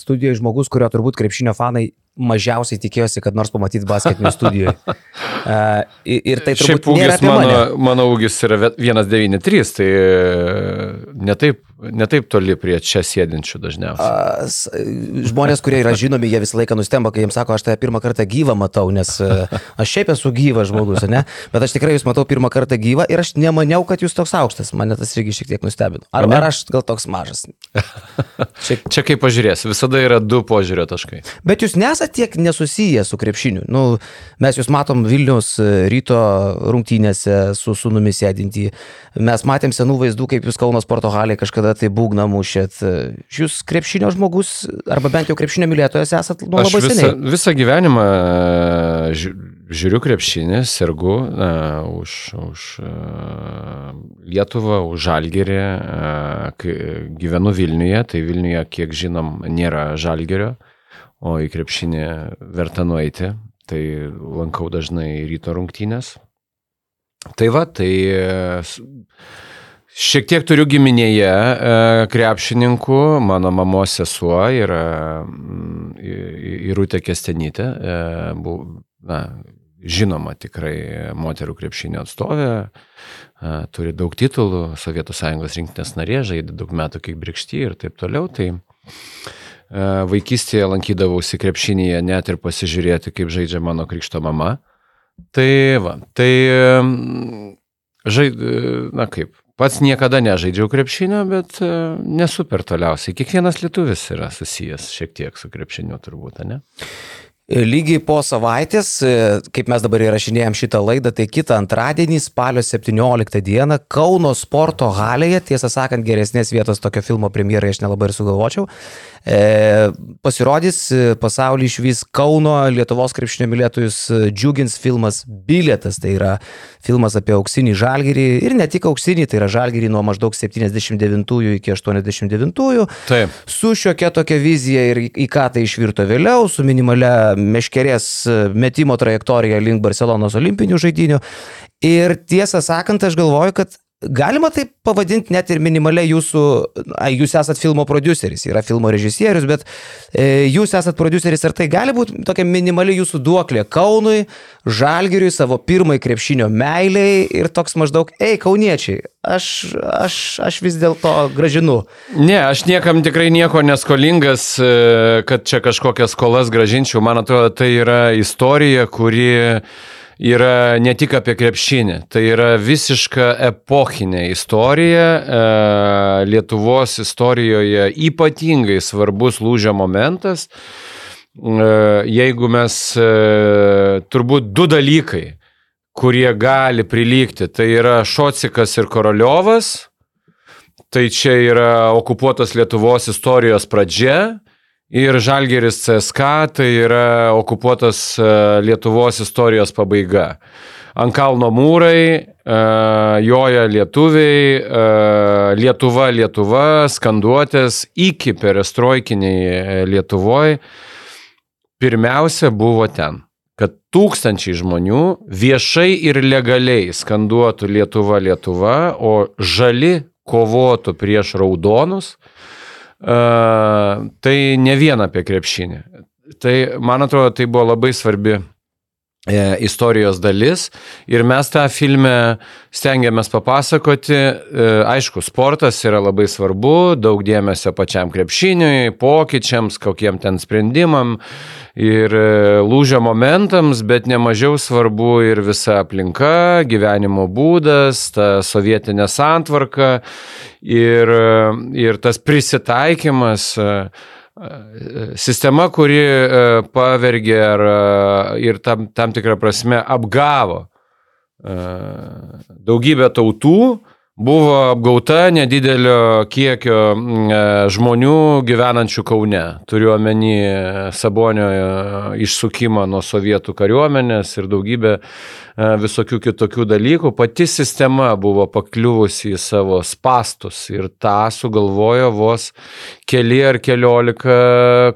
studijoje žmogus, kurio turbūt krepšinio fanai mažiausiai tikėjosi, kad nors pamatyti basketinių studijoje. Uh, ir tai turbūt Šiaip ūgis mano, mano ūgis yra 193, tai netaip, netaip toli prie čia sėdinčių dažniausiai. Uh, žmonės, kurie yra žinomi, jie visą laiką nustemba, kai jiems sako, aš tave pirmą kartą gyvą matau, nes uh, aš šiaip esu gyvas žmogus, ne? Bet aš tikrai jūs matau pirmą kartą gyvą ir aš nemaniau, kad jūs toks aukštas. Mane tas irgi šiek tiek nustebino. Ar, ar aš gal toks mažas? Čia, čia kaip pažiūrės, visada yra du požiūrio taškai. Bet jūs nesate tiek nesusiję su krepšiniu. Nu, mes jūs matom Vilnius e, ryto rungtynėse su sunumi sėdintį. Mes matėm senų vaizdų, kaip jūs Kauno sporto halėje kažkada tai būgną mušėt. Jūs krepšinio žmogus, arba bent jau krepšinio mylėtojas esat nuo labai visą, seniai. Visą gyvenimą e, žiūriu krepšinį, sergu uh, už, už uh, Lietuvą, už Žalgerį, uh, gyvenu Vilniuje, tai Vilniuje, kiek žinom, nėra Žalgerio o į krepšinį verta nueiti, tai lankau dažnai ryto rungtynės. Tai va, tai šiek tiek turiu giminėje e, krepšininkų, mano mamos sesuo yra Irutė Kestenytė, e, na, žinoma tikrai moterų krepšinio atstovė, e, turi daug titulų, Sovietų sąjungos rinktinės narė, žaidė daug metų kaip brikšty ir taip toliau. Tai vaikystėje lankydavausi krepšinėje net ir pasižiūrėti, kaip žaidžia mano krikšto mama. Tai va, tai žaid, na kaip, pats niekada nežaidžiau krepšinio, bet e, nesu per toliausiai. Kiekvienas lietuvis yra susijęs šiek tiek su krepšiniu turbūt, ne? Lygiai po savaitės, e, kaip mes dabar įrašinėjom šitą laidą, tai kitą antradienį, spalio 17 dieną, Kauno sporto halėje, tiesą sakant, geresnės vietos tokio filmo premjerai aš nelabai ir sugalvočiau, e, pasirodys e, pasaulį išvys Kauno Lietuvos krepšinio mylėtojus e, džiugins filmas Bilietas, tai yra filmas apie auksinį žalgyrį ir ne tik auksinį, tai yra žalgyrį nuo maždaug 79 iki 89, Taip. su šiokia tokia vizija ir į ką tai išvirto vėliau, su minimalia meškerės e, metimo trajektoriją link Barcelonos olimpinių žaidinių. Ir tiesą sakant, aš galvoju, kad Galima taip pavadinti net ir minimaliai jūsų, a, jūs esat filmo produceris, yra filmo režisierius, bet e, jūs esat produceris ir tai gali būti tokia minimali jūsų duoklė Kaunui, Žalgiriui, savo pirmai krepšinio meiliai ir toks maždaug, ei, kauniečiai, aš, aš, aš vis dėlto gražinu. Ne, aš niekam tikrai nieko neskolingas, e, kad čia kažkokias skolas gražinčiau, man atrodo, tai yra istorija, kuri yra ne tik apie krepšinį, tai yra visiška epochinė istorija, e, Lietuvos istorijoje ypatingai svarbus lūžio momentas. E, jeigu mes e, turbūt du dalykai, kurie gali prilygti, tai yra Šocikas ir Koroliovas, tai čia yra okupuotos Lietuvos istorijos pradžia Ir Žalgeris CSK tai yra okupuotas e, Lietuvos istorijos pabaiga. Ant kalno mūrai, e, joja lietuviai, e, Lietuva, Lietuva, skanduotės iki perestroikiniai Lietuvoje. Pirmiausia buvo ten, kad tūkstančiai žmonių viešai ir legaliai skanduotų Lietuva, Lietuva, o žali kovotų prieš raudonus tai ne vien apie krepšinį. Tai, man atrodo, tai buvo labai svarbi istorijos dalis ir mes tą filmę stengiamės papasakoti. E, aišku, sportas yra labai svarbu, daug dėmesio pačiam krepšiniui, pokyčiams, kokiem ten sprendimam ir e, lūžio momentams, bet nemažiau svarbu ir visa aplinka, gyvenimo būdas, ta sovietinė santvarka ir, ir tas prisitaikymas, sistema, kuri pavergė ar, ir tam, tam tikrą prasme apgavo daugybę tautų, buvo apgauta nedidelio kiekio žmonių gyvenančių Kaune. Turiu omeny Sabonio išsukimą nuo sovietų kariuomenės ir daugybę E, visokių kitokių dalykų. Pati sistema buvo pakliuvusi į savo spastus ir tą sugalvojo vos keli ar keliolika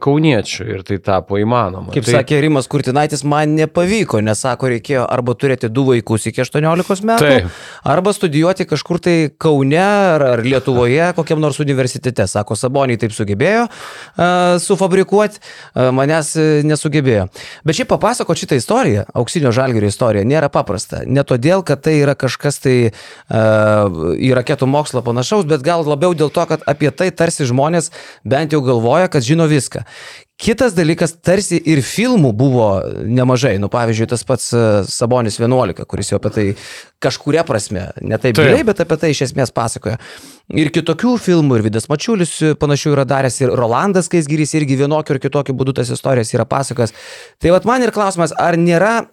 kauniečių ir tai tapo įmanoma. Kaip tai... sakė Rimas Kurtinaitis, man nepavyko, nes sako, reikėjo arba turėti du vaikus iki 18 metų, Taip. arba studijuoti kažkur tai Kaune ar, ar Lietuvoje, kokiam nors universitete. Sako, Saboniai taip sugebėjo uh, sufabrikuoti, uh, manęs nesugebėjo. Bet šiaip papasako šitą istoriją, auksinio žalgerio istoriją, nėra paprasta. Ne todėl, kad tai yra kažkas tai uh, į raketų mokslą panašaus, bet gal labiau dėl to, kad apie tai tarsi žmonės bent jau galvoja, kad žino viską. Kitas dalykas, tarsi ir filmų buvo nemažai. Nu, pavyzdžiui, tas pats e, Sabonis 11, kuris jau apie tai kažkuria prasme, ne taip giliai, bet apie tai iš esmės pasakoja. Ir kitokių filmų, ir Vidas Mačiulis panašių yra daręs, ir Rolandas Kaisgyrys irgi vienokiu ir kitokiu būdu tas istorijas yra pasakas. Tai vad man ir klausimas, ar nėra,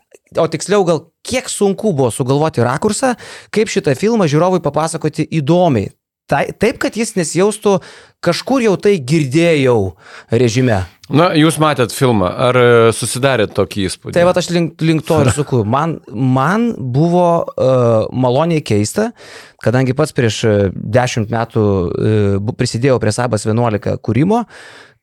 o tiksliau gal kiek sunku buvo sugalvoti rakursą, kaip šitą filmą žiūrovui papasakoti įdomiai. Tai, taip, kad jis nesijaustų kažkur jau tai girdėjau režime. Na, jūs matėt filmą, ar e, susidarėt tokį įspūdį? Tai va, aš link, link to ir suku. Man, man buvo uh, maloniai keista, kadangi pats prieš e, dešimt metų uh, prisidėjau prie Sabas 11 kūrimo,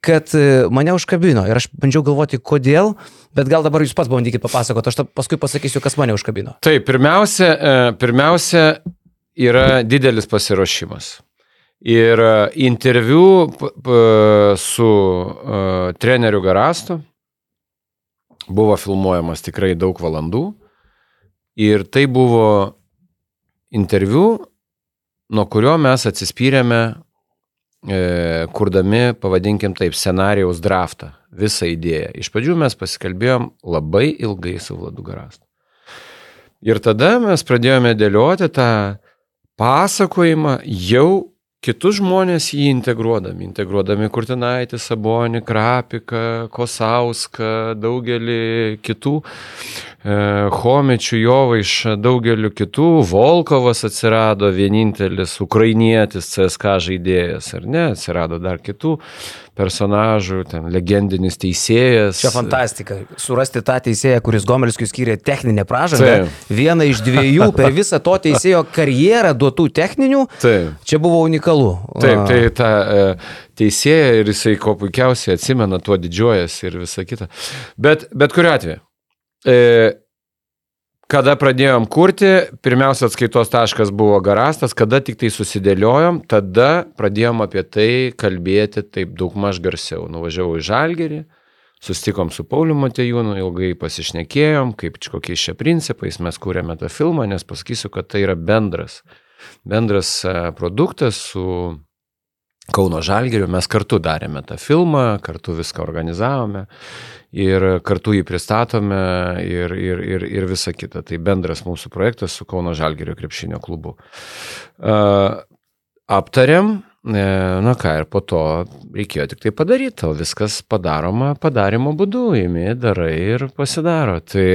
kad uh, mane užkabino ir aš bandžiau galvoti, kodėl, bet gal dabar jūs pats bandykite papasakoti, aš paskui pasakysiu, kas mane užkabino. Taip, pirmiausia, pirmiausia yra didelis pasiruošimas. Ir e, interviu su uh, treneriu Garastu buvo filmuojamas tikrai daug valandų. Ir tai buvo interviu, nuo kurio mes atsispyrėme, e, kurdami, pavadinkim taip, scenarijaus draftą, visą idėją. Iš pradžių mes pasikalbėjom labai ilgai su Vladu Garastu. Ir tada mes pradėjome dėlioti tą pasakojimą jau kitus žmonės jį integruodami, integruodami Kurtinaitį, Sabonį, Krapiką, Kosauską, daugelį kitų, e, Homečių, Jovaišą, daugeliu kitų, Volkovas atsirado vienintelis ukrainietis CSK žaidėjas, ar ne, atsirado dar kitų personažų, ten legendinis teisėjas. Čia fantastika. Surasti tą teisėją, kuris Gomelskiui skyrė techninę pražangą. Tai. Vieną iš dviejų per visą to teisėjo karjerą duotų techninių. Taip. Čia buvo unikalu. Taip, tai ta e, teisėja ir jisai ko puikiausiai atsimena, tuo didžiuojasi ir visa kita. Bet, bet kuriu atveju. E, Kada pradėjom kurti, pirmiausia atskaitos taškas buvo garastas, kada tik tai susidėliojom, tada pradėjom apie tai kalbėti taip daug maž garsiau. Nuvažiavau į Žalgerį, sustikom su Pauliu Matejūnu, ilgai pasišnekėjom, kaip kokiais čia principais mes kūrėme tą filmą, nes pasakysiu, kad tai yra bendras, bendras produktas su Kauno Žalgeriu, mes kartu darėme tą filmą, kartu viską organizavome ir kartu jį pristatome ir, ir, ir, ir visa kita. Tai bendras mūsų projektas su Kauno Žalgerio krepšinio klubu. Uh, aptariam, e, na ką, ir po to reikėjo tik tai padaryti, o viskas padaroma padarimo būdu, įimi, darai ir pasidaro. Tai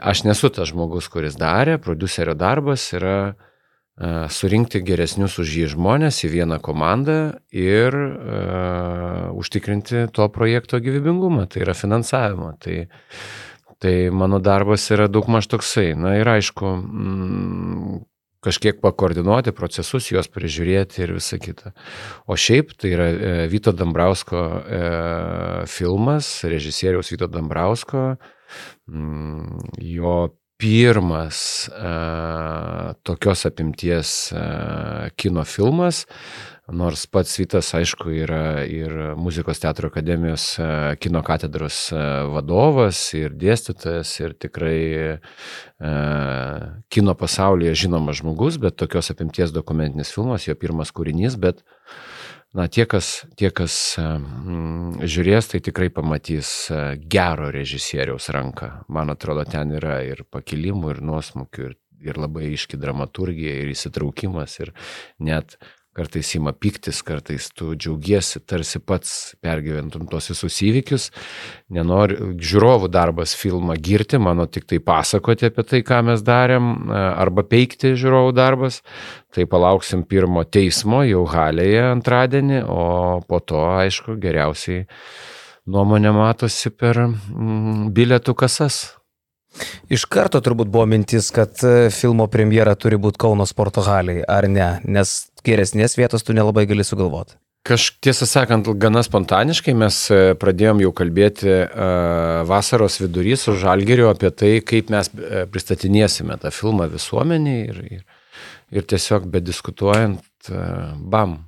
aš nesu tas žmogus, kuris darė, producerio darbas yra surinkti geresnius už jį žmonės į vieną komandą ir uh, užtikrinti to projekto gyvybingumą, tai yra finansavimą. Tai, tai mano darbas yra daug maž toksai. Na ir aišku, mm, kažkiek pakoordinuoti procesus, juos prižiūrėti ir visa kita. O šiaip tai yra e, Vyto Dambrausko e, filmas, režisieriaus Vyto Dambrausko, mm, jo pirmas uh, tokios apimties uh, kino filmas, nors pats Vytas, aišku, yra ir Muzikos teatro akademijos uh, kino katedros uh, vadovas ir dėstytojas ir tikrai uh, kino pasaulyje žinomas žmogus, bet tokios apimties dokumentinis filmas, jo pirmas kūrinys, bet uh, na, tie, kas, tie, kas mm, žiūrės, tai tikrai pamatys e, gero režisieriaus ranką. Man atrodo, ten yra ir pakilimų, ir nuosmukių, ir, ir labai iški dramaturgija, ir įsitraukimas, ir net kartais ima piktis, kartais tu džiaugiesi, tarsi pats pergyventum tos visus įvykius. Nenoriu, žiūrovų darbas filmą girti, mano tik tai pasakoti apie tai, ką mes darėm, e, arba peikti žiūrovų darbas. Tai palauksim pirmo teismo jau halėje antradienį, o po to, aišku, geriausiai nuomonė matosi per mm, bilietų kasas. Iš karto turbūt buvo mintis, kad e, filmo premjera turi būti Kauno sporto haliai, ar ne, nes geresnės vietos tu nelabai gali sugalvoti. Kaž tiesą sakant, gana spontaniškai mes e, pradėjom jau kalbėti uh, vasaros vidury su Žalgeriu apie tai, kaip mes pristatinėsime tą filmą visuomeniai ir, ir, ir tiesiog bediskutuojant, bam,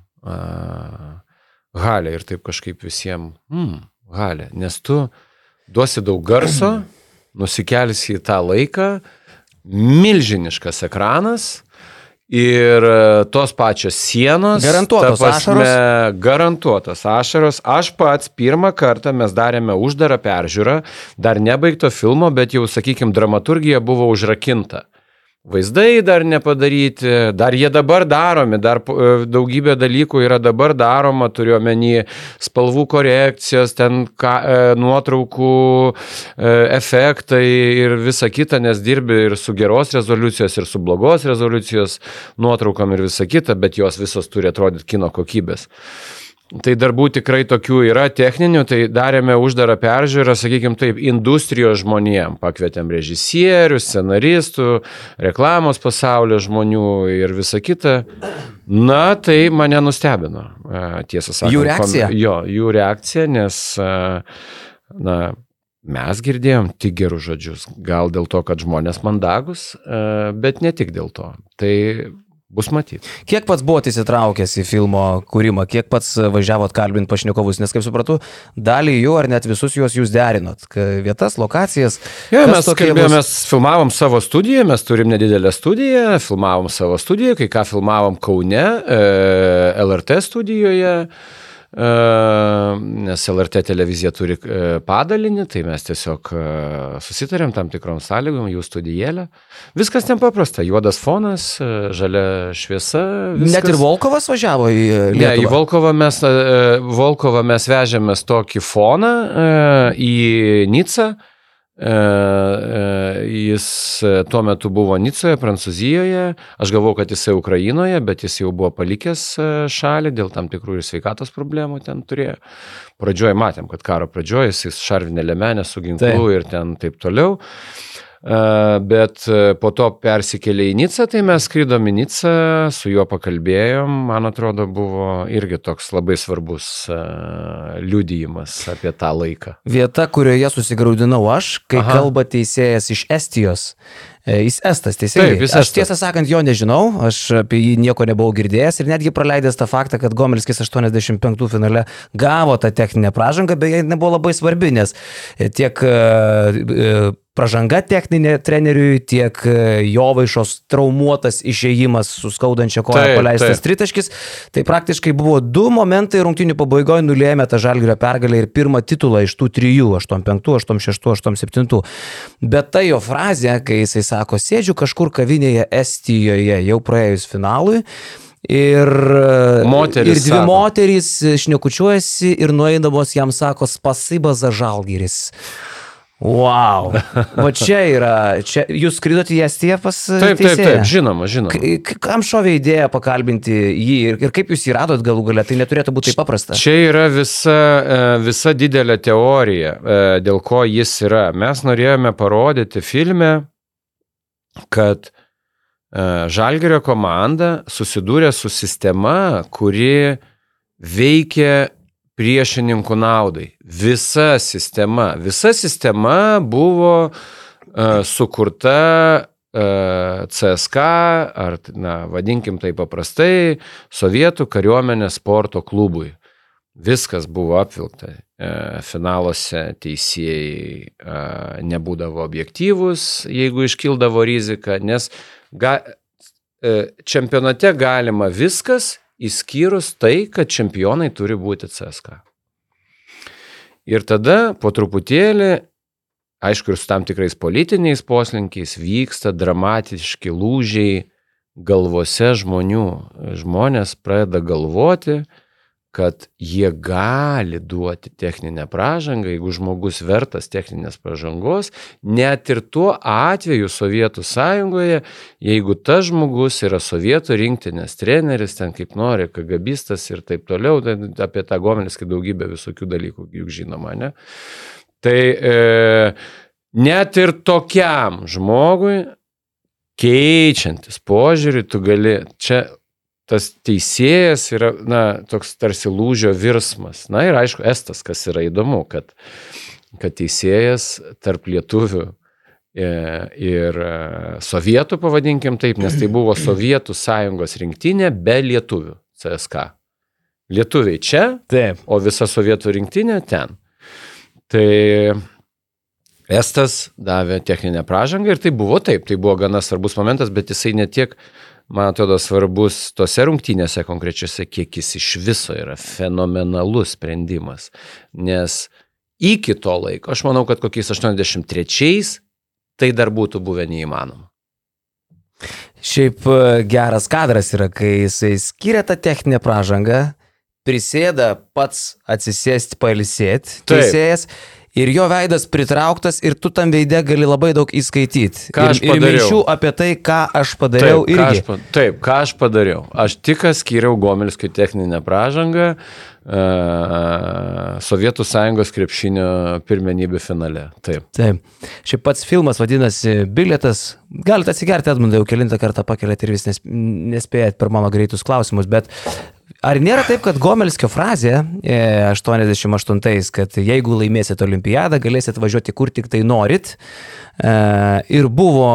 halė ir taip kažkaip visiems, hmm, halė, nes tu duosi daug garso, nusikelsi į tą laiką, milžiniškas ekranas, Ir e, tos pačios sienos. Garantuotos prasme, ašaros. Garantuotos ašaros. Aš pats pirmą kartą mes darėme uždarą peržiūrą, dar nebaigto filmo, bet jau, sakykime, dramaturgija buvo užrakinta. Vaizdai dar nepadaryti, dar jie dabar daromi, dar e, daugybė dalykų yra dabar daroma, turiuomenį spalvų korekcijos, ten ka, e, nuotraukų e, efektai ir visa kita, nes dirbi ir su geros rezoliucijos, ir su blogos rezoliucijos nuotraukom ir visa kita, bet jos visos turi atrodyti kino kokybės. Tai darbų tikrai tokių yra techninių, tai darėme uždarą peržiūrą, sakykime taip, industrijos žmonėm. Pakvietėm režisierių, scenaristų, reklamos pasaulio žmonių ir visa kita. Na, tai mane nustebino, e, tiesą sakant. Jų reakcija? Kom, jo, jų reakcija, nes, e, na, mes girdėjom tik gerus žodžius. Gal dėl to, kad žmonės mandagus, e, bet ne tik dėl to. Tai Bus matyti. Kiek pats buvote įsitraukęs į filmo kūrimą, kiek pats važiavot kalbinti pašnekovus, nes kaip supratau, dalį jų ar net visus juos jūs derinot, vietas, lokacijas. Ja, mes kalbėjome, mes filmavom savo studiją, mes turim nedidelę studiją, filmavom savo studiją, kai ką filmavom Kaune, e, LRT studijoje. Nes LRT televizija turi e, padalinį, tai mes tiesiog e, susitarėm tam tikrom sąlygom, jų studijėlę. Viskas ten paprasta, juodas fonas, e, žalia šviesa. Viskas. Net ir Volkovas važiavo į Lietuvą. Ne, į Volkovą mes, Volkovą mes vežėmės tokį foną į Nicą. E, e, jis e, tuo metu buvo Nicoje, Prancūzijoje. Aš galvau, kad jisai Ukrainoje, bet jis jau buvo palikęs šalį dėl tam tikrų ir sveikatos problemų ten turėjo. Pradžioje matėm, kad karo pradžioje jis šarvinė lemenė su ginklu taip. ir ten taip toliau bet po to persikėlė į Nicą, tai mes skrydom į Nicą, su juo pakalbėjom, man atrodo, buvo irgi toks labai svarbus liudijimas apie tą laiką. Vieta, kurioje susigaudinau aš, kai Aha. kalba teisėjas iš Estijos. E, jis estas, teisingai. Taip, aš tiesą sakant, jo nežinau, aš apie jį nieko nebuvau girdėjęs ir netgi praleidęs tą faktą, kad Gomelskis 85 finale gavo tą techninę pražangą, beje, nebuvo labai svarbi, nes tiek uh, pražanga techninė treneriui, tiek e, Jovaišos traumuotas išėjimas su skaudančia koja paleistas tritaškis. Tai praktiškai buvo du momentai rungtinių pabaigoje nulėmė tą žalgerio pergalę ir pirmą titulą iš tų trijų - 85, 86, 87. Bet ta jo frazė, kai jisai sako, sėdžiu kažkur kavinėje Estijoje jau praėjus finalui. Ir, moteris ir dvi sako. moterys šnekučiuojasi ir nueidamos jam sako spasiba za žalgeris. Wow. O čia yra, čia, jūs skridot į Estiją pas Taip, teisėją? taip, taip, žinoma, žinoma. K kam šovė idėja pakalbinti jį ir, ir kaip jūs jį radot galų galę, tai neturėtų būti taip paprasta. Čia yra visa, e, visa didelė teorija, e, dėl ko jis yra. Mes norėjome parodyti filme, kad e, Žalgerio komanda susidūrė su sistema, kuri veikia priešininkų naudai. Visa sistema, visa sistema buvo uh, sukurta e, CSK, ar, na, vadinkim tai paprastai, sovietų kariuomenės sporto klubui. Viskas buvo apvilkta. E, finaluose teisėjai nebūdavo objektyvus, jeigu iškildavo rizika, nes ga, čempionate galima viskas Įskyrus tai, kad čempionai turi būti CSK. Ir tada po truputėlį, aišku, ir su tam tikrais politiniais poslinkiais vyksta dramatiški lūžiai galvose žmonių. Žmonės pradeda galvoti, kad jie gali duoti techninę pražangą, jeigu žmogus vertas techninės pažangos, net ir tuo atveju Sovietų sąjungoje, jeigu tas žmogus yra Sovietų rinktinės treneris, ten kaip nori, kagabistas ir taip toliau, tai apie tą gomelis, kai daugybė visokių dalykų, juk žinoma, ne? Tai e, net ir tokiam žmogui keičiantis požiūrį, tu gali, čia tas teisėjas yra, na, toks tarsi lūžio virsmas. Na ir aišku, estas, kas yra įdomu, kad, kad teisėjas tarp lietuvių ir sovietų, pavadinkim taip, nes tai buvo Sovietų sąjungos rinktinė be lietuvių CSK. Lietuviai čia, Taip. o visa sovietų rinktinė ten. Tai Estas davė techninę pražangą ir tai buvo taip, tai buvo gana svarbus momentas, bet jisai netiek, man atrodo, svarbus tose rungtynėse konkrečiose, kiek jis iš viso yra fenomenalus sprendimas. Nes iki to laiko, aš manau, kad kokiais 83-ais tai dar būtų buvę neįmanoma. Šiaip e, geras kadras yra, kai jisai skiria tą techninę pražangą, prisėda pats atsisėsti, pailsėti, teisėjas. Ir jo veidas pritrauktas ir tu tam veide gali labai daug įskaityti. Ką ir, ir minčių apie tai, ką aš padariau taip, irgi. Ką aš, taip, ką aš padariau. Aš tik skiriau Gomelskui techninę pražangą uh, Sovietų sąjungos krepšinio pirmenybių finale. Taip. Taip. Šiaip pats filmas vadinasi Bilietas. Galite atsigerti, Edmundai, jau kilintą kartą pakelėte ir vis nespėjat per mano greitus klausimus, bet Ar nėra taip, kad Gomelskio frazė 88-ais, e, kad jeigu laimėsit olimpiadą, galėsit važiuoti kur tik tai norit, e, ir buvo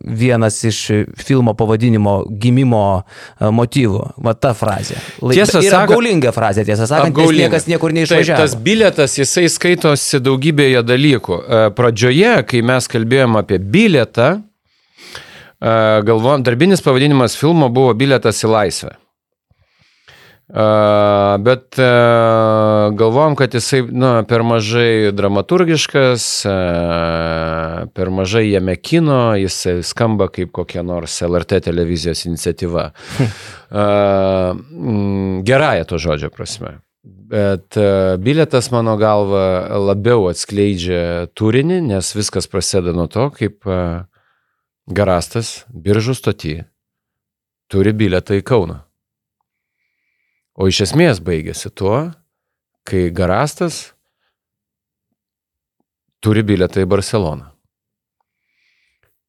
vienas iš filmo pavadinimo gimimo e, motyvų, va ta frazė. Tiesą sakant, yra gaulinga frazė, tiesą sakant, nes niekas niekur neišvažiavo. Taip, tas biletas, jisai skaitosi daugybėje dalykų. Pradžioje, kai mes kalbėjom apie biletą, galvojom, darbinis pavadinimas filmo buvo biletas į laisvę. Bet galvom, kad jisai nu, per mažai dramaturgiškas, per mažai jame kino, jisai skamba kaip kokia nors LRT televizijos iniciatyva. Gerąją to žodžio prasme. Bet biletas, mano galva, labiau atskleidžia turinį, nes viskas prasideda nuo to, kaip Garastas biržų stoti turi biletą į Kauną. O iš esmės baigėsi tuo, kai Garastas turi biletą į Barceloną.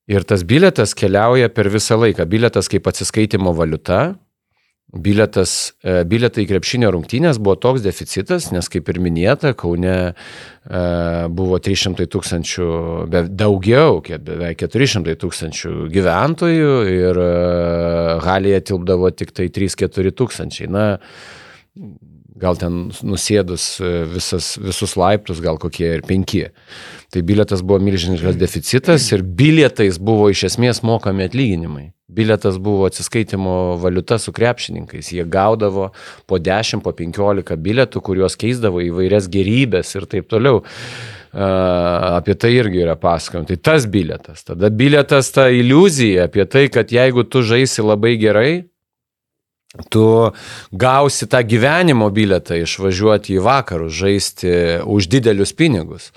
Ir tas biletas keliauja per visą laiką. Biletas kaip atsiskaitimo valiuta, Biletas, e, biletai į krepšinio rungtynės buvo toks deficitas, nes kaip ir minėta, Kaune e, buvo 300 tūkstančių, daugiau, beveik 400 tūkstančių gyventojų ir e, halėje tilpdavo tik tai 3-4 tūkstančiai. Na, gal ten nusėdus visas, visus laiptus, gal kokie ir penki. Tai biletas buvo milžiniškas deficitas ir bilietais buvo iš esmės mokami atlyginimai. Biletas buvo atsiskaitimo valiuta su krepšininkais. Jie gaudavo po 10, po 15 bilietų, kuriuos keisdavo į vairias gerybės ir taip toliau. Apie tai irgi yra pasakojama. Tai tas bilietas. Tada bilietas ta iliuzija apie tai, kad jeigu tu žaisi labai gerai, tu gausi tą gyvenimo bilietą išvažiuoti į vakarus, žaisti už didelius pinigus.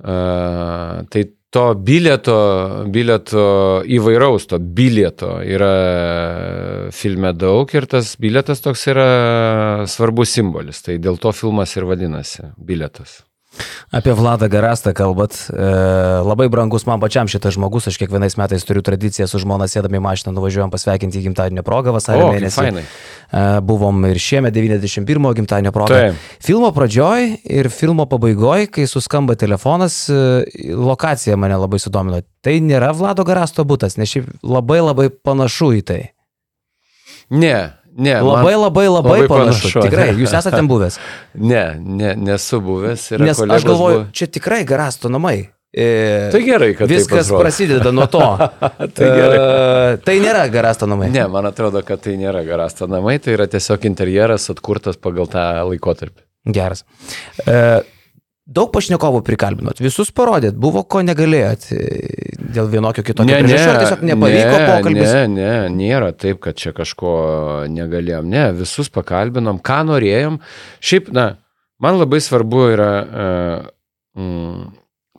Tai to bilieto, bilieto įvairaus to bilieto yra filme daug ir tas bilietas toks yra svarbus simbolis. Tai dėl to filmas ir vadinasi bilietas. Apie Vladą Garastą kalbat. E, labai brangus man pačiam šitas žmogus. Aš kiekvienais metais turiu tradiciją su žmona sėdami mašiną, nuvažiuojam pasveikinti į gimtadienio progą vasario o, mėnesį. Fainai. E, buvom ir šiemet 91 gimtadienio progą. Taip. Filmo pradžioj ir filmo pabaigoj, kai suskamba telefonas, e, lokacija mane labai sudomino. Tai nėra Vlado Garasto būtas, nes šiaip labai labai panašu į tai. Ne, Ne, labai, labai, labai, labai panašu. panašu. Tikrai, jūs esate ten buvęs? Ne, ne nesu buvęs. Nes aš galvoju, buvo... čia tikrai garasto namai. E, tai gerai, kad viskas prasideda nuo to. tai, gerai. e, tai nėra garasto namai. Ne, man atrodo, kad tai nėra garasto namai, tai yra tiesiog interjeras atkurtas pagal tą laikotarpį. Geras. E, Daug pašnekovų prikalbinot, visus parodėt, buvo ko negalėjot e, dėl vienokio kitokio ne, priežasčio, ar tiesiog nepavyko ne, pokalbis? Ne, ne, nėra taip, kad čia kažko negalėjom, ne, visus pakalbinom, ką norėjom. Šiaip, na, man labai svarbu yra uh,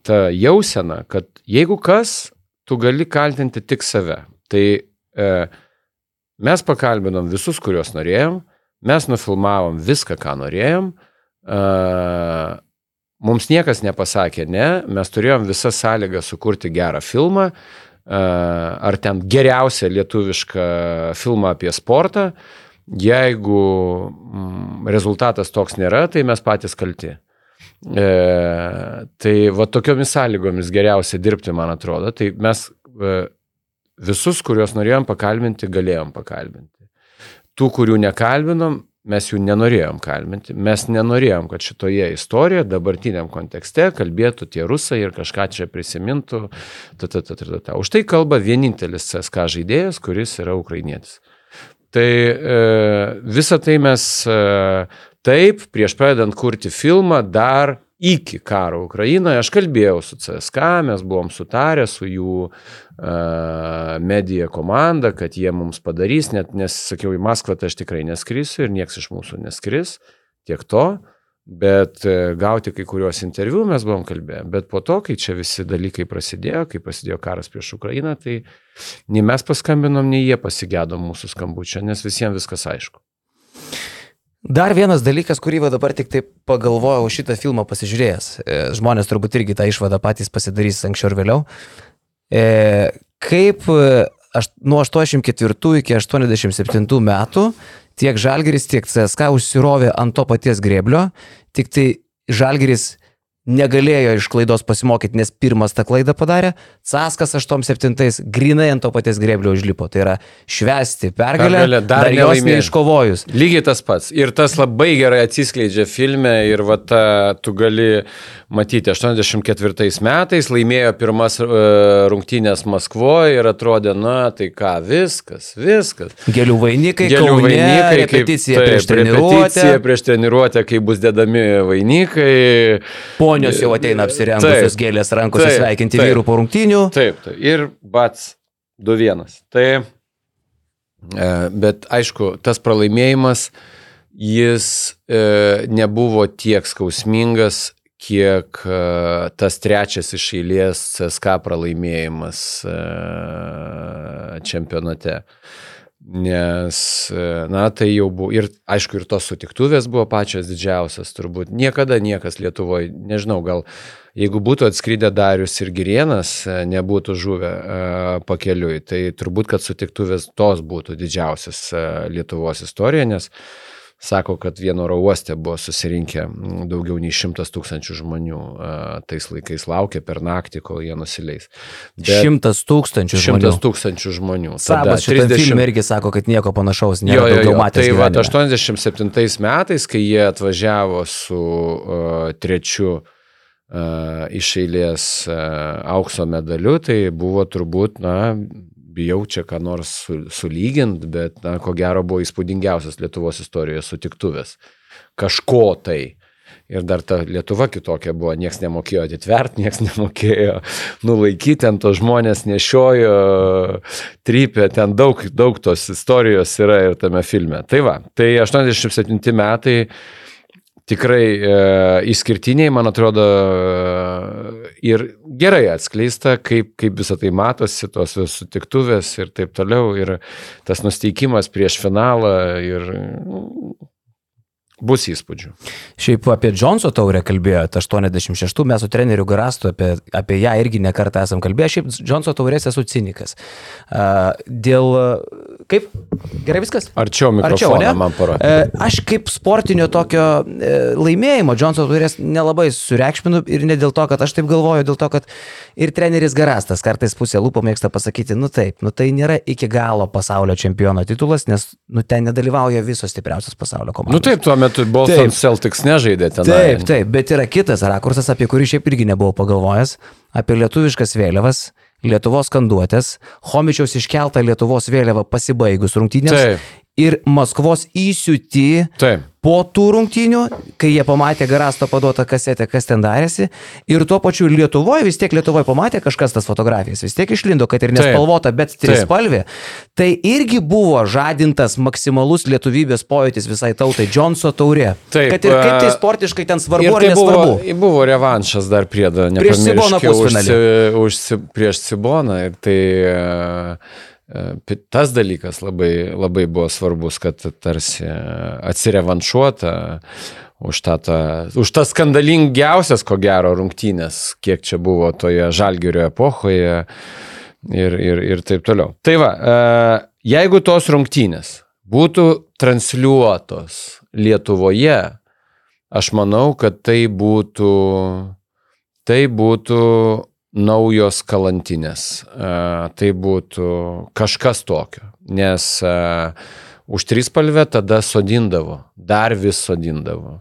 ta jausena, kad jeigu kas, tu gali kaltinti tik save. Tai uh, mes pakalbinom visus, kuriuos norėjom, mes nufilmavom viską, ką norėjom. Uh, Mums niekas nepasakė, ne, mes turėjom visą sąlygą sukurti gerą filmą, ar ten geriausią lietuvišką filmą apie sportą. Jeigu mm, rezultatas toks nėra, tai mes patys kalti. E, tai va tokiomis sąlygomis geriausia dirbti, man atrodo. Tai mes e, visus, kuriuos norėjom pakalbinti, galėjom pakalbinti. Tų, kurių nekalbinom, mes jų nenorėjom kalbinti. Mes nenorėjom, kad šitoje istorijoje, dabartiniam kontekste, kalbėtų tie rusai ir kažką čia prisimintų. Ta, ta, ta, ta, ta. Už tai kalba vienintelis CSK žaidėjas, kuris yra ukrainietis. Tai e, visą tai mes e, taip, prieš pradedant kurti filmą, dar iki karo Ukrainoje. Aš kalbėjau su CSK, mes buvom sutarę su jų medija komanda, kad jie mums padarys, net nes sakiau, į Maskvą tai aš tikrai neskrisiu ir nieks iš mūsų neskris, tiek to. Bet uh, gauti kai kuriuos interviu mes buvom kalbėję. Bet po to, kai čia visi dalykai prasidėjo, kai prasidėjo karas prieš Ukrainą, tai nei mes paskambinom, nei jie pasigėdo mūsų skambučio, nes visiems viskas aišku. Dar vienas dalykas, kurį va dabar tik taip pagalvojau šitą filmą pasižiūrėjęs. E, žmonės turbūt irgi tą išvadą patys pasidarys anksčiau ir vėliau. E, kaip e, nuo 84 iki 87 metų tiek Žalgeris, tiek CSK užsirovė ant to paties grėblio, tik tai Žalgeris negalėjo iš klaidos pasimokyti, nes pirmas tą klaidą padarė, Caskas 8-7 grinai ant to paties greblio užlipo. Tai yra švesti pergalę, pergalę dar, dar jos neiškovojus. Lygiai tas pats. Ir tas labai gerai atsiskleidžia filme ir va ta, tu gali matyti, 84 metais laimėjo pirmas uh, rungtynės Maskvoje ir atrodė, na tai ką, viskas, viskas. Gėlių vainikai, gėlių kaune, vainikai, repeticija kaip, prieš treniruotę. Repeticija prieš treniruotę, kai bus dedami vainikai. Po Ponios jau ateina apsirengusios taip, gėlės rankose taip, sveikinti taip, vyrų po rungtynių. Taip, taip. Ir bats 2-1. Tai, e, bet aišku, tas pralaimėjimas, jis e, nebuvo tiek skausmingas, kiek e, tas trečias iš eilės CSK pralaimėjimas čempionate. Nes, e, na, tai jau buvo, ir aišku, ir tos sutiktuvės buvo pačios didžiausias, turbūt. Niekada niekas Lietuvoje, nežinau, gal jeigu būtų atskridę Darius ir Girienas, e, nebūtų žuvę uh, pakeliui, tai turbūt, kad sutiktuvės tos būtų didžiausias Lietuvos istorija, nes uh, sako, kad vieno oro uoste buvo susirinkę daugiau nei šimtas tūkstančių žmonių. Tais laikais laukė per naktį, kol jie nusileis. Šimtas tūkstančių žmonių. Šimtas tūkstančių žmonių. Sabas šitą 30... filmą irgi sako, kad nieko panašaus nėra. Jo, jo, jo. Tai va, 87 metais, kai jie atvažiavo su uh, trečiu uh, iš eilės uh, aukso medaliu, tai buvo turbūt, na, bijau čia ką nors su, sulygint, bet, na, ko gero buvo įspūdingiausias Lietuvos istorijoje sutiktuvės. Kažko tai. Ir dar ta Lietuva kitokia buvo, nieks nemokėjo atitvert, nieks nemokėjo nulaikyti, ten to žmonės nešiojo, trypė, ten daug, daug tos istorijos yra ir tame filme. Tai va, tai 87 metai tikrai e, išskirtiniai, man atrodo, e, ir gerai atskleista, kaip, kaip visą tai matosi, tos sutiktuvės ir taip toliau, ir tas nusteikimas prieš finalą ir bus įspūdžių. Šiaip apie Džonso taurę kalbėjote, 86, mes su treneriu Garastu apie, apie ją irgi nekartą esam kalbėję, šiaip Džonso taurės esu cinikas. Dėl, kaip, gerai viskas? Arčiau mikrofoną Arčiau, man parodė. Uh, aš kaip sportinio tokio uh, laimėjimo Džonso taurės nelabai sureikšminu ir ne dėl to, kad aš taip galvoju, dėl to, kad ir treneris Garastas kartais pusė lūpo mėgsta pasakyti, nu taip, nu tai nėra iki galo pasaulio čempiono titulas, nes nu ten nedalyvauja visos stipriausios pasaulio komandos. Nu taip, tuo metu Boston Celtics nežaidė ten. Taip, taip, bet yra kitas rakursas, apie kurį šiaip irgi nebuvau pagalvojęs, apie lietuviškas vėliavas. Lietuvos kanduotės, Homičiaus iškeltą Lietuvos vėliavą pasibaigus rungtynėms Taip ir Maskvos įsiūti Taip. po tų rungtynių, kai jie pamatė Garasto paduotą kasetę, kas ten darėsi. Ir tuo pačiu Lietuvoje, vis tiek Lietuvoje pamatė kažkas tas fotografijas, vis tiek išlindo, kad ir nespalvota, bet trispalvė. Tai irgi buvo žadintas maksimalus lietuvybės pojūtis visai tautai, Džonso taurė. Taip, kad ir kaip tai sportiškai ten svarbu ar tai nesvarbu. Buvo, buvo revanšas dar priedo, ne prieš Siboną pusfinalį. Už, už, prieš Siboną ir tai uh, tas dalykas labai, labai buvo svarbus, kad tarsi atsirevanšuota už, tą, tą, už tas skandalingiausias, ko gero, rungtynės, kiek čia buvo toje žalgerio epochoje ir, ir, ir taip toliau. Tai va, e, jeigu tos rungtynės būtų transliuotos Lietuvoje, aš manau, kad tai būtų, tai būtų naujos kalantinės. Uh, tai būtų kažkas tokio. Nes uh, už trispalvę tada sodindavo, dar vis sodindavo.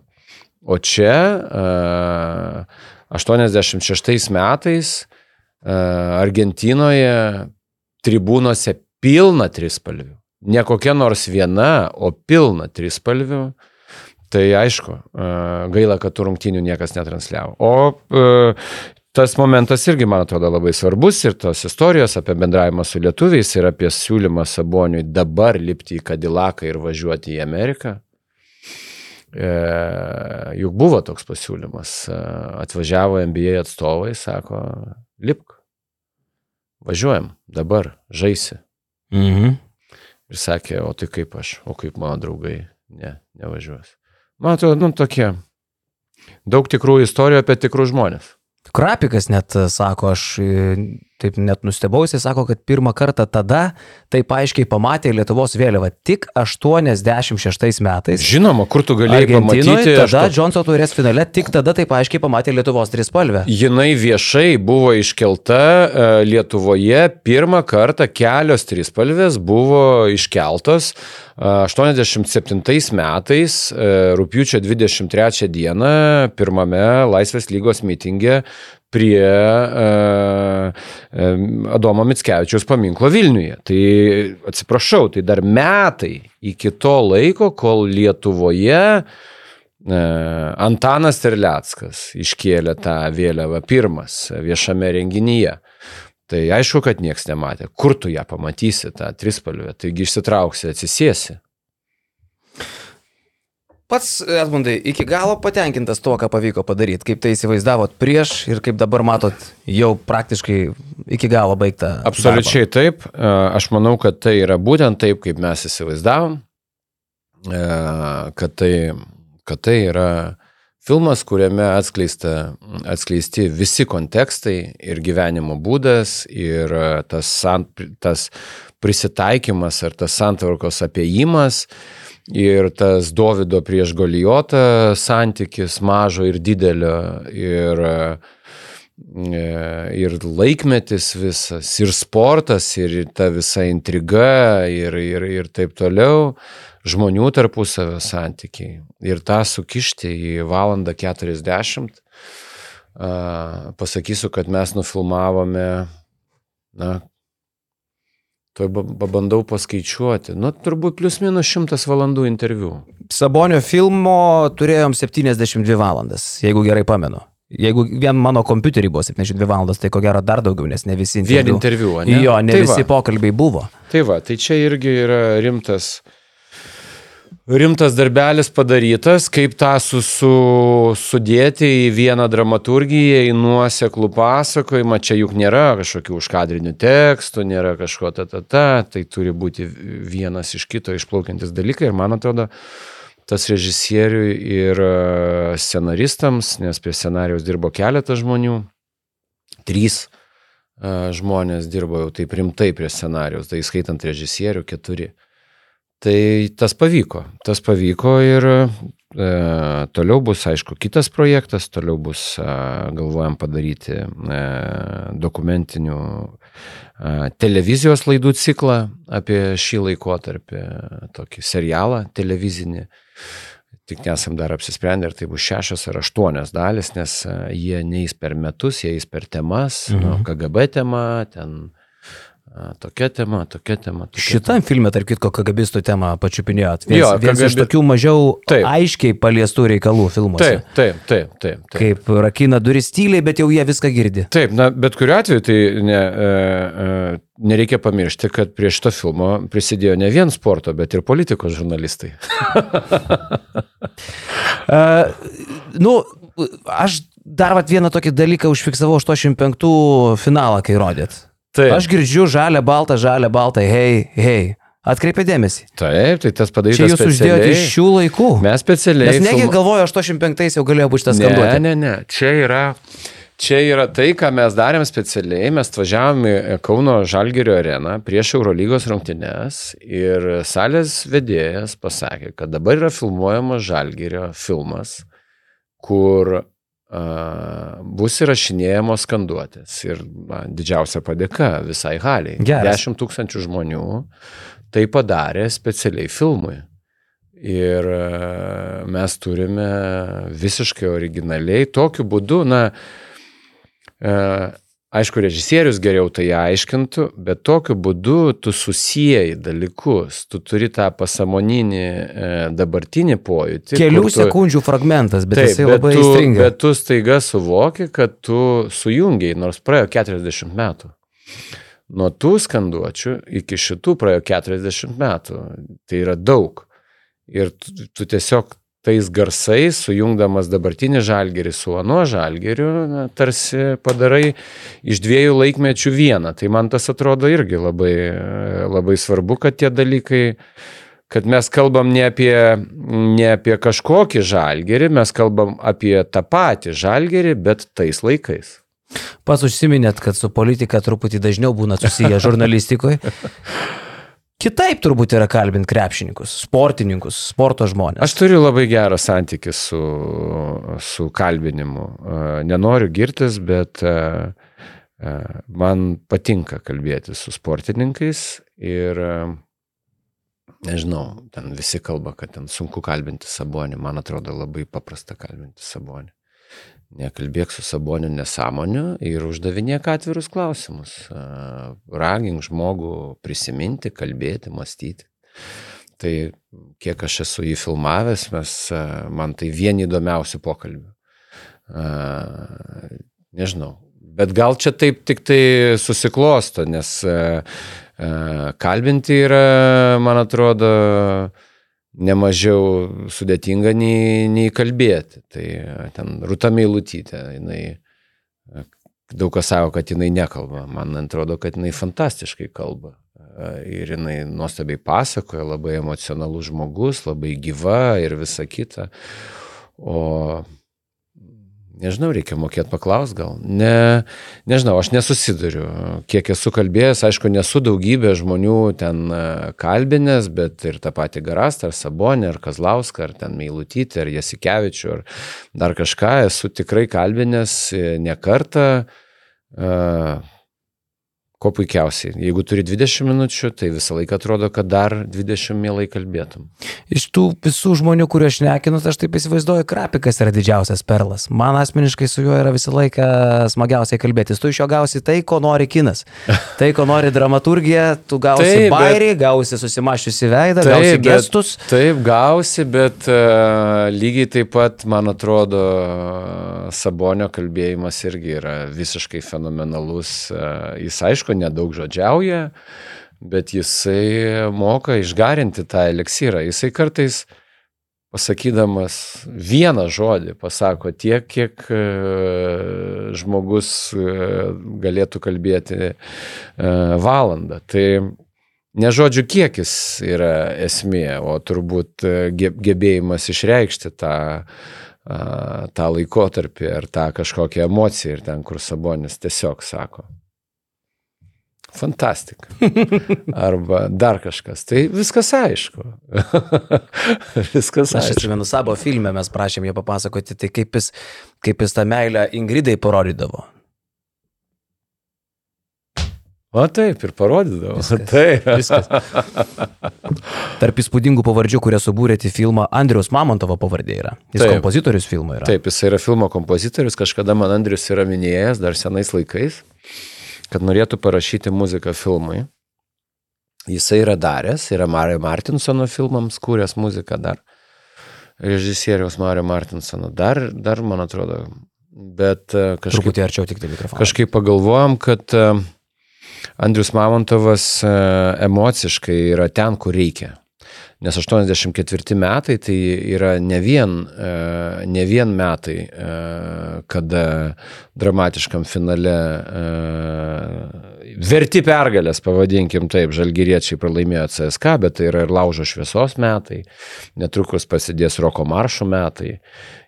O čia uh, 86 metais uh, Argentinoje tribūnose pilna trispalvių. Ne kokia nors viena, o pilna trispalvių. Tai aišku, gaila, kad tų rungtynių niekas netransliavo. O tas momentas irgi, man atrodo, labai svarbus ir tos istorijos apie bendravimą su lietuviais ir apie siūlymą Saboniui dabar lipti į Kadilaką ir važiuoti į Ameriką. E, juk buvo toks pasiūlymas. Atvažiavo NBA atstovai, sako, lipk, važiuojam, dabar žaisi. Mhm. Ir sakė, o tai kaip aš, o kaip mano draugai, ne, nevažiuos. Man atrodo, nu tokie daug tikrų istorijų apie tikrus žmonės. Krapikas net sako, aš taip net nustebau, jisai sako, kad pirmą kartą tada taip aiškiai pamatė Lietuvos vėliavą tik 86 metais. Žinoma, kur tu galėjai pamatyti. Tada aš... Johnson turės finale, tik tada taip aiškiai pamatė Lietuvos trispalvę. Jinai viešai buvo iškelta e, Lietuvoje, pirmą kartą kelios trispalvės buvo iškeltos. 87 metais, e, rūpiučio 23 dieną, pirmame Laisvės lygos mitingė prie uh, Adomo Mitskevičiaus paminklo Vilniuje. Tai atsiprašau, tai dar metai iki to laiko, kol Lietuvoje uh, Antanas Terleckas iškėlė tą vėliavą pirmas viešame renginyje. Tai aišku, kad nieks nematė. Kur tu ją pamatysi, tą trispalvę? Taigi išsitrauksi, atsisėsi. Pats Edmundai iki galo patenkintas tuo, ką pavyko padaryti, kaip tai įsivaizdavot prieš ir kaip dabar matot jau praktiškai iki galo baigtą. Absoliučiai darbą. taip. E, aš manau, kad tai yra būtent taip, kaip mes įsivaizdavom. E, kad tai, kad tai yra filmas, kuriame atskleisti visi kontekstai ir gyvenimo būdas ir tas, tas prisitaikymas ar tas santvarkos apėjimas ir tas Davido prieš Golijotą santykis mažo ir didelio ir, e, ir laikmetis visas, ir sportas, ir ta visa intriga, ir, ir, ir taip toliau, žmonių tarpusavio santykiai. Ir tą sukišti į valandą 40. Pasakysiu, kad mes nufilmavome, na, Tuoj pabandau paskaičiuoti. Nu, turbūt plius minus šimtas valandų interviu. Sabonio filmo turėjom 72 valandas, jeigu gerai pamenu. Jeigu vien mano kompiuterį buvo 72 valandas, tai ko gero dar daugiau, nes ne visi interviu. Vien interviu, ne? Jo, ne tai visi va. pokalbiai buvo. Tai va, tai čia irgi yra rimtas rimtas darbelis padarytas, kaip tą su, su, sudėti į vieną dramaturgiją, į nuoseklų pasakojimą. Čia juk nėra kažkokių užkadrinių tekstų, nėra kažko ta ta ta, tai turi būti vienas iš kito išplaukiantis dalykai ir man atrodo, tas režisieriui ir e, scenaristams, nes prie scenarijos dirbo keletas žmonių, trys e, žmonės dirbo jau taip rimtai prie scenarijos, tai skaitant režisierių keturi. Tai tas pavyko, tas pavyko ir e, toliau bus, aišku, kitas projektas, toliau bus, e, galvojam padaryti e, dokumentinių e, televizijos laidų ciklą apie šį laikotarpį, tokį serialą televizinį. Tik nesam dar apsisprendę, ar tai bus šešios ar aštuonios dalis, nes e, jie neįs per metus, jie įs per temas, mhm. nu, KGB tema, ten Tokia tema, tokia tema. Tokia Šitam tema. filme, tarp kitko, kagabistų temą pačiupinėjot. Vienas, jo, vienas KGB... iš tokių mažiau taip. aiškiai paliestų reikalų filmuose. Taip, taip, taip. taip, taip. Kaip rakina duris tyliai, bet jau jie viską girdi. Taip, na, bet kuriu atveju tai ne, e, e, nereikia pamiršti, kad prie šito filmo prisidėjo ne vien sporto, bet ir politikos žurnalistai. uh, nu, aš dar vat, vieną tokį dalyką užfiksavau 85 finalą, kai rodėt. Taip. Aš girdžiu žalę, baltą, žalę, baltą, hei, hei. Atkreipė dėmesį. Taip, tai tas padarytas. Čia jūs uždėjote iš šių laikų. Mes specialiai. Nes negi galvoju, 85 jau galėjo būti šitas skanduotė. Ne, ne, ne. Čia yra, čia yra tai, ką mes darėm specialiai. Mes atvažiavome į Kauno Žalgerio areną prieš Eurolygos rungtynes ir salės vedėjas pasakė, kad dabar yra filmuojamas Žalgerio filmas kur Uh, bus įrašinėjamos skanduotės ir na, didžiausia padėka visai haliai. Geras. 10 tūkstančių žmonių tai padarė specialiai filmui. Ir uh, mes turime visiškai originaliai tokiu būdu, na, uh, Aišku, režisierius geriau tai aiškintų, bet tokiu būdu tu susijai dalykus, tu turi tą pasamoninį e, dabartinį pojūtį. Kelių tu- sekundžių fragmentas, bet Taip, jisai bet labai tu, įstringa. bet tu staiga suvoki, kad tu sujungiai, nors praėjo 40 metų. Nuo tų skanduočių iki šitų praėjo 40 metų. Tai yra daug. Ir tu, tu tiesiog tais garsais, sujungdamas dabartinį žalgerį su anuo žalgeriu, na, tarsi padarai iš dviejų laikmečių vieną. Tai man tas atrodo irgi labai, labai svarbu, kad tie dalykai kad mes kalbam ne apie, ne apie kažkokį žalgerį, mes kalbam apie tą patį žalgerį, bet tais laikais. Pats užsiminėt, kad su politika truputį dažniau būna susiję žurnalistikoje. Kitaip turbūt yra kalbinti krepšininkus, sportininkus, sporto žmonės. Aš turiu labai gerą santykį su, su kalbinimu. E, Nenoriu girtis, bet e, e, man patinka kalbėti su sportininkais ir nežinau, ten visi kalba, kad ten sunku kalbinti sabonį. Man atrodo labai paprasta kalbinti sabonį. Nekalbėk su saboniu nesąmoniu ir uždavinėk atvirus klausimus. Ragink žmogų prisiminti, kalbėti, mąstyti. Tai kiek aš esu jį filmavęs, mes, man tai vieni įdomiausių pokalbių. Nežinau. Bet gal čia taip tik tai susiklosto, nes kalbinti yra, man atrodo, nemažiau sudėtinga nei, nei kalbėti. Tai ten Rūta Meilutytė, jinai daug kas savo, kad jinai nekalba. Man atrodo, kad jinai fantastiškai kalba. Ir jinai nuostabiai pasakoja, labai emocionalus žmogus, labai gyva ir visa kita. O Nežinau, reikia mokėti paklausti gal. Ne, nežinau, aš nesusiduriu. Kiek esu kalbėjęs, aišku, nesu daugybė žmonių ten e, kalbinės, bet ir tą patį Garastą, ar Sabonį, ar Kazlauską, ar ten Meilutytį, ar Jasikevičių, ar dar kažką esu tikrai kalbinės e, ne kartą. Uh, Ko puikiausiai. Jeigu turi 20 minučių, tai visą laiką atrodo, kad dar 20 mielai kalbėtum. Iš tų visų žmonių, kuriuos aš nekinu, tai aš taip įsivaizduoju, krapikas yra didžiausias perlas. Man asmeniškai su juo yra visą laiką smagiausiai kalbėtis. Tu iš jo gausi tai, ko nori kinas. Tai, ko nori dramaturgija, tu gausi Taip, bet- bairį, gausi susimašiusi veidą, gausi bet- gestus. Taip, gausi, bet uh, lygiai taip pat, man atrodo, Sabonio kalbėjimas irgi yra visiškai fenomenalus. Uh, jis aišku nedaug žodžiauja, bet jisai moka išgarinti tą eliksyrą. Jisai kartais pasakydamas vieną žodį pasako tiek, kiek e, žmogus e, galėtų kalbėti e, valandą. Tai ne žodžių kiekis yra esmė, o turbūt ge- gebėjimas išreikšti tą, tą laikotarpį ar tą kažkokią emociją ir ten, kur Sabonis tiesiog sako. Fantastika. Arba dar kažkas. Tai viskas aišku. viskas Aš aišku. atsimenu savo filmę, mes prašėm jo papasakoti, tai kaip jis, kaip jis tą meilę Ingridai parodydavo. O taip, ir parodydavo. Viskas. Taip. Viskas. Tarp įspūdingų pavardžių, kurie subūrėte filmą, Andriaus Mamontovo pavardė yra. Jis Taip. kompozitorius filmo yra. Taip, jis yra filmo kompozitorius, kažkada man Andrius yra minėjęs dar senais laikais, kad norėtų parašyti muziką filmui. Jisai yra daręs, yra Mario Martinsono filmams kūręs muziką dar. Režisieriaus Mario Martinsono. Dar, dar man atrodo. Bet e, kažkaip, Truputį arčiau tik tai mikrofoną. kažkaip pagalvojom, kad e, Andrius Mamontovas e, emociškai yra ten, kur reikia. Nes 84 metai tai yra ne vien, e, ne vien metai, e, kada dramatiškam finale e, verti pergalės, pavadinkim taip, žalgyriečiai pralaimėjo CSK, bet tai yra ir laužo šviesos metai, netrukus prasidės roko maršo metai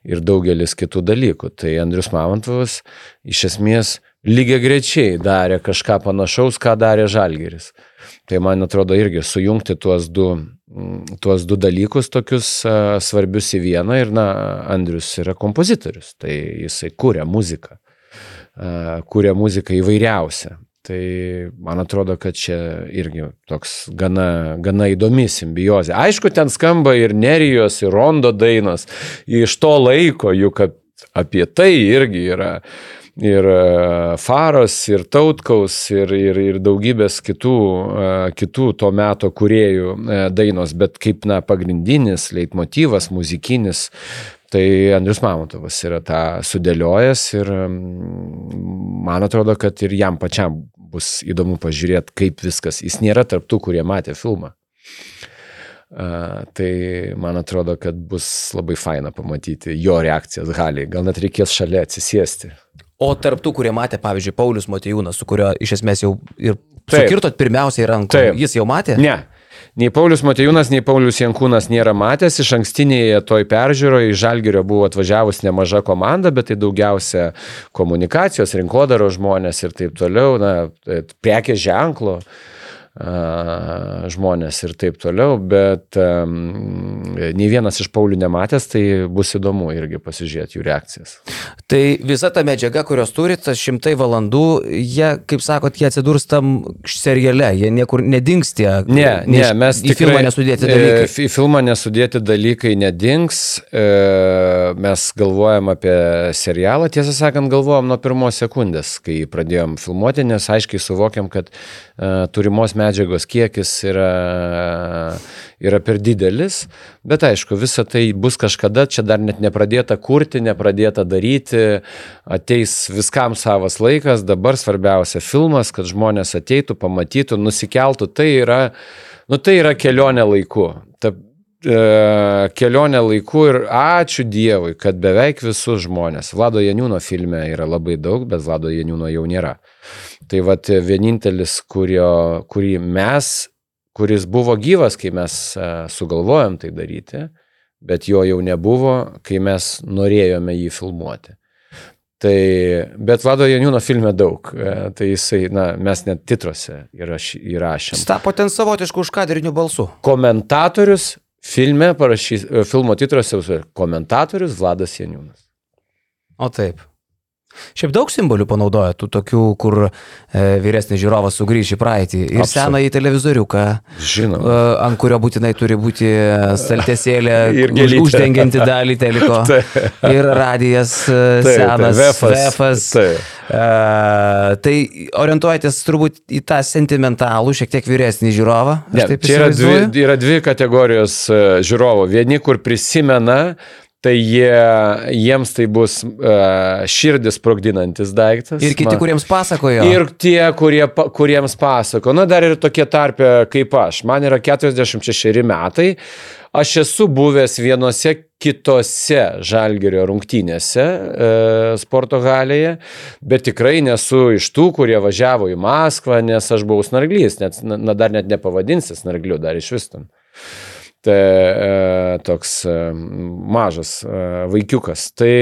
ir daugelis kitų dalykų. Tai Andrius Mamontovas iš esmės lygiai grečiai darė kažką panašaus, ką darė Žalgeris. Tai man atrodo irgi sujungti tuos du, tuos du dalykus tokius svarbius į vieną ir, na, Andrius yra kompozitorius, tai jisai kūrė muziką, kūrė muziką įvairiausią. Tai man atrodo, kad čia irgi toks gana, gana įdomi simbiozė. Aišku, ten skamba ir Nerijos, ir Rondo dainos iš to laiko, juk apie tai irgi yra ir e, Faros, ir Tautkaus, ir, ir, ir daugybės kitų, e, kitų to meto kuriejų e, dainos, bet kaip na, pagrindinis leitmotyvas, muzikinis, tai Andrius Mamontovas yra tą sudėliojęs ir man atrodo, kad ir jam pačiam bus įdomu pažiūrėti, kaip viskas. Jis nėra tarptų, kurie matė filmą. Uh, tai man atrodo, kad bus labai faina pamatyti jo reakcijas Haliai. Gal net reikės šalia atsisėsti. O tarptų, kurie matė, pavyzdžiui, Paulius Motijūnas, su kurio iš esmės jau ir sukirtot pirmiausiai ranką, jis jau matė? Ne. Nei Paulius Matejūnas, nei Paulius Jankūnas nėra matęs, iš ankstinėje toj peržiūroje iš Žalgirio buvo atvažiavus nemaža komanda, bet tai daugiausia komunikacijos, rinkodaro žmonės ir taip toliau, na, prekės ženklo. Uh, žmonės ir taip toliau, bet um, nei vienas iš Paulių nematęs, tai bus įdomu irgi pasižiūrėti jų reakcijas. Tai visa ta medžiaga, kurios turit, tas šimtai valandų, jie, kaip sakot, jie atsidurs tam seriale, jie niekur nedings tie. Ne, ne, mes į tikrai, filmą nesudėti dalykai. E, į filmą nesudėti dalykai nedings, e, mes galvojam apie serialą, tiesą sakant, galvojam nuo pirmos sekundės, kai pradėjom filmuoti, nes aiškiai suvokiam, kad e, turimos medžiagos medžiagos kiekis yra, yra per didelis, bet aišku, visa tai bus kažkada, čia dar net nepradėta kurti, nepradėta daryti, ateis viskam savas laikas, dabar svarbiausia filmas, kad žmonės ateitų, pamatytų, nusikeltų, tai yra, nu, tai yra kelionė laiku. Ta, e, kelionė laiku ir ačiū Dievui, kad beveik visus žmonės, Vlado Janiūno filme yra labai daug, bet Vlado Janiūno jau nėra. Tai vat vienintelis, kurio, kurį mes, kuris buvo gyvas, kai mes e, sugalvojom tai daryti, bet jo jau nebuvo, kai mes norėjome jį filmuoti. Tai, bet Vlado Janiūno filme daug, e, tai jisai, na, mes net titrose įraš, įrašėm. Tapo ten savotišku užkadriniu balsu. Komentatorius filme parašys, e, filmo titrose komentatorius Vladas Janiūnas. O taip. Šiaip daug simbolių panaudoja, tų tokių, kur e, vyresnis žiūrovas sugrįž į praeitį. Ir seną į televizoriuką, Žinau. E, ant kurio būtinai turi būti staltesėlė už, uždengianti dalį teliko. ir radijas e, tai, senas, tai, vefas. Tai. Uh, tai orientuojatės turbūt į tą sentimentalų, šiek tiek vyresnį žiūrovą. Ne, čia yra dvi, yra dvi kategorijos e, žiūrovų. Vieni, kur prisimena tai jie, jiems tai bus uh, širdis sprogdinantis daiktas. Ir kiti, man. kuriems pasakojo. Ir tie, kurie, kuriems pasako. Na, dar ir tokie tarpė kaip aš. Man yra 46 metai. Aš esu buvęs vienose kitose žalgerio rungtynėse e, sporto galėje, bet tikrai nesu iš tų, kurie važiavo į Maskvą, nes aš buvau snarglys, net, na, dar net nepavadinsi snargliu, dar iš vis tam tai, e, toks e, mažas e, vaikiukas. Tai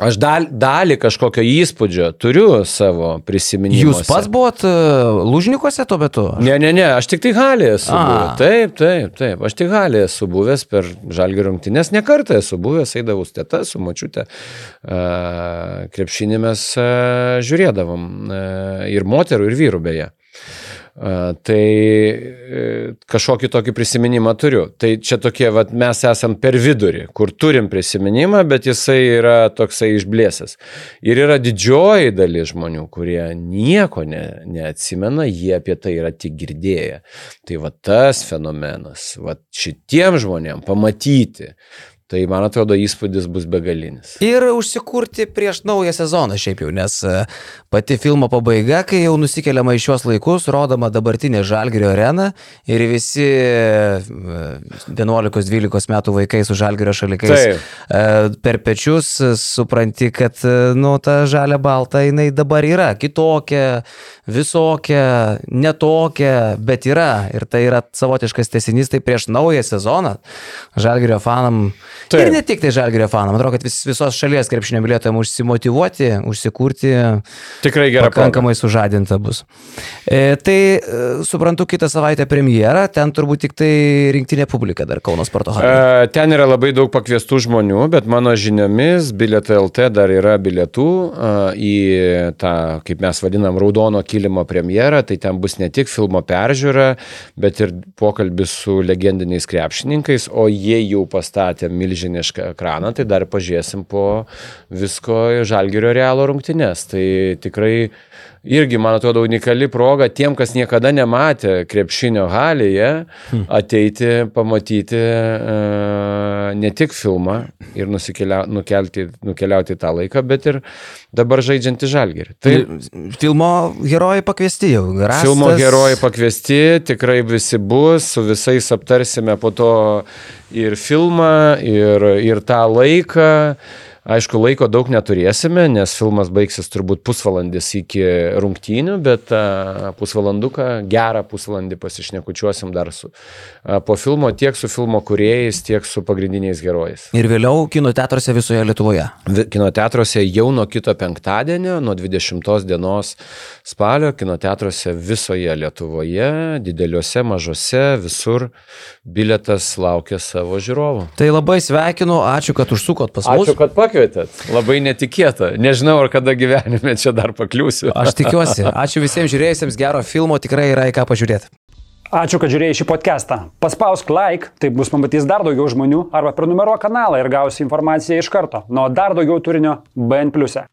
Aš dal, dalį kažkokio įspūdžio turiu savo prisiminimuose. Jūs pats buvot uh, lūžnikuose tuo metu? Ne, ne, ne, aš tik tai halėje esu A. buvęs. Taip, taip, taip, aš tik halėje esu buvęs per žalgį rungtynės, ne kartą esu buvęs, eidavau steta su mačiute, krepšinį mes žiūrėdavom ir moterų, ir vyrų beje. Tai e, kažkokį tokį prisiminimą turiu. Tai čia tokie, vat, mes esam per vidurį, kur turim prisiminimą, bet jisai yra toksai išblėsęs. Ir yra didžioji dalis žmonių, kurie nieko ne, neatsimena, jie apie tai yra tik girdėję. Tai va tas fenomenas, va šitiem žmonėm pamatyti, Tai man atrodo įspūdis bus begalinis. Ir užsikurti prieš naują sezoną šiaip jau, nes e, pati filmo pabaiga, kai jau nusikeliama į šios laikus, rodoma dabartinė Žalgirio arena ir visi 11-12 e, metų vaikai su Žalgirio šalikais Taip. E, per pečius supranti, kad nu, ta žalia balta jinai dabar yra kitokia, visokia, netokia, bet yra. Ir tai yra savotiškas tesinys, tai prieš naują sezoną Žalgirio fanam Taip. Ir ne tik tai žalgerio fanam, atrodo, kad vis, visos šalies krepšinio mylėtojams užsimotivuoti, užsikurti. Tikrai gerai. Pakankamai proga. sužadinta bus. E, tai e, suprantu, kitą savaitę premjera, ten turbūt tik tai rinktinė publika dar Kauno sporto halėje. E, ten yra labai daug pakviestų žmonių, bet mano žiniomis bilietai LT dar yra bilietų e, į tą, kaip mes vadinam, raudono kilimo premjerą, tai ten bus ne tik filmo peržiūra, bet ir pokalbis su legendiniais krepšininkais, o jie jau pastatė milžinišką ekraną, tai dar pažiūrėsim po visko žalgerio realo rungtynės. Tai tikrai irgi, man atrodo, unikali proga tiem, kas niekada nematė krepšinio halėje, hmm. ateiti, pamatyti uh, ne tik filmą ir nukelti, nukeliauti tą laiką, bet ir dabar žaidžiantį žalgerį. Tai filmo herojai pakviesti jau. Rastas. Filmo herojai pakviesti, tikrai visi bus, su visais aptarsime po to ir filmą, ir, ir tą laiką. Aišku, laiko daug neturėsime, nes filmas baigsis turbūt pusvalandis iki rungtynių, bet pusvalanduką, gerą pusvalandį pasišnekučiuosim dar su, po filmo, tiek su filmo kuriejais, tiek su pagrindiniais herojais. Ir vėliau kino teatruose visoje Lietuvoje. Kino teatruose jau nuo kito penktadienio, nuo 20 dienos spalio, kino teatruose visoje Lietuvoje, dideliuose, mažose, visur biletas laukia savo žiūrovų. Tai labai sveikinu, ačiū, kad užsukot pas mus. Ačiū, kad pakvietėte pakvietėt. Labai netikėta. Nežinau, ar kada gyvenime čia dar pakliūsiu. Aš tikiuosi. Ačiū visiems žiūrėjusiems gero filmo, tikrai yra į ką pažiūrėti. Ačiū, kad žiūrėjai šį podcastą. Paspausk like, taip bus pamatys dar daugiau žmonių, arba prenumeruok kanalą ir gausi informaciją iš karto. Nuo dar daugiau turinio BN ⁇. E.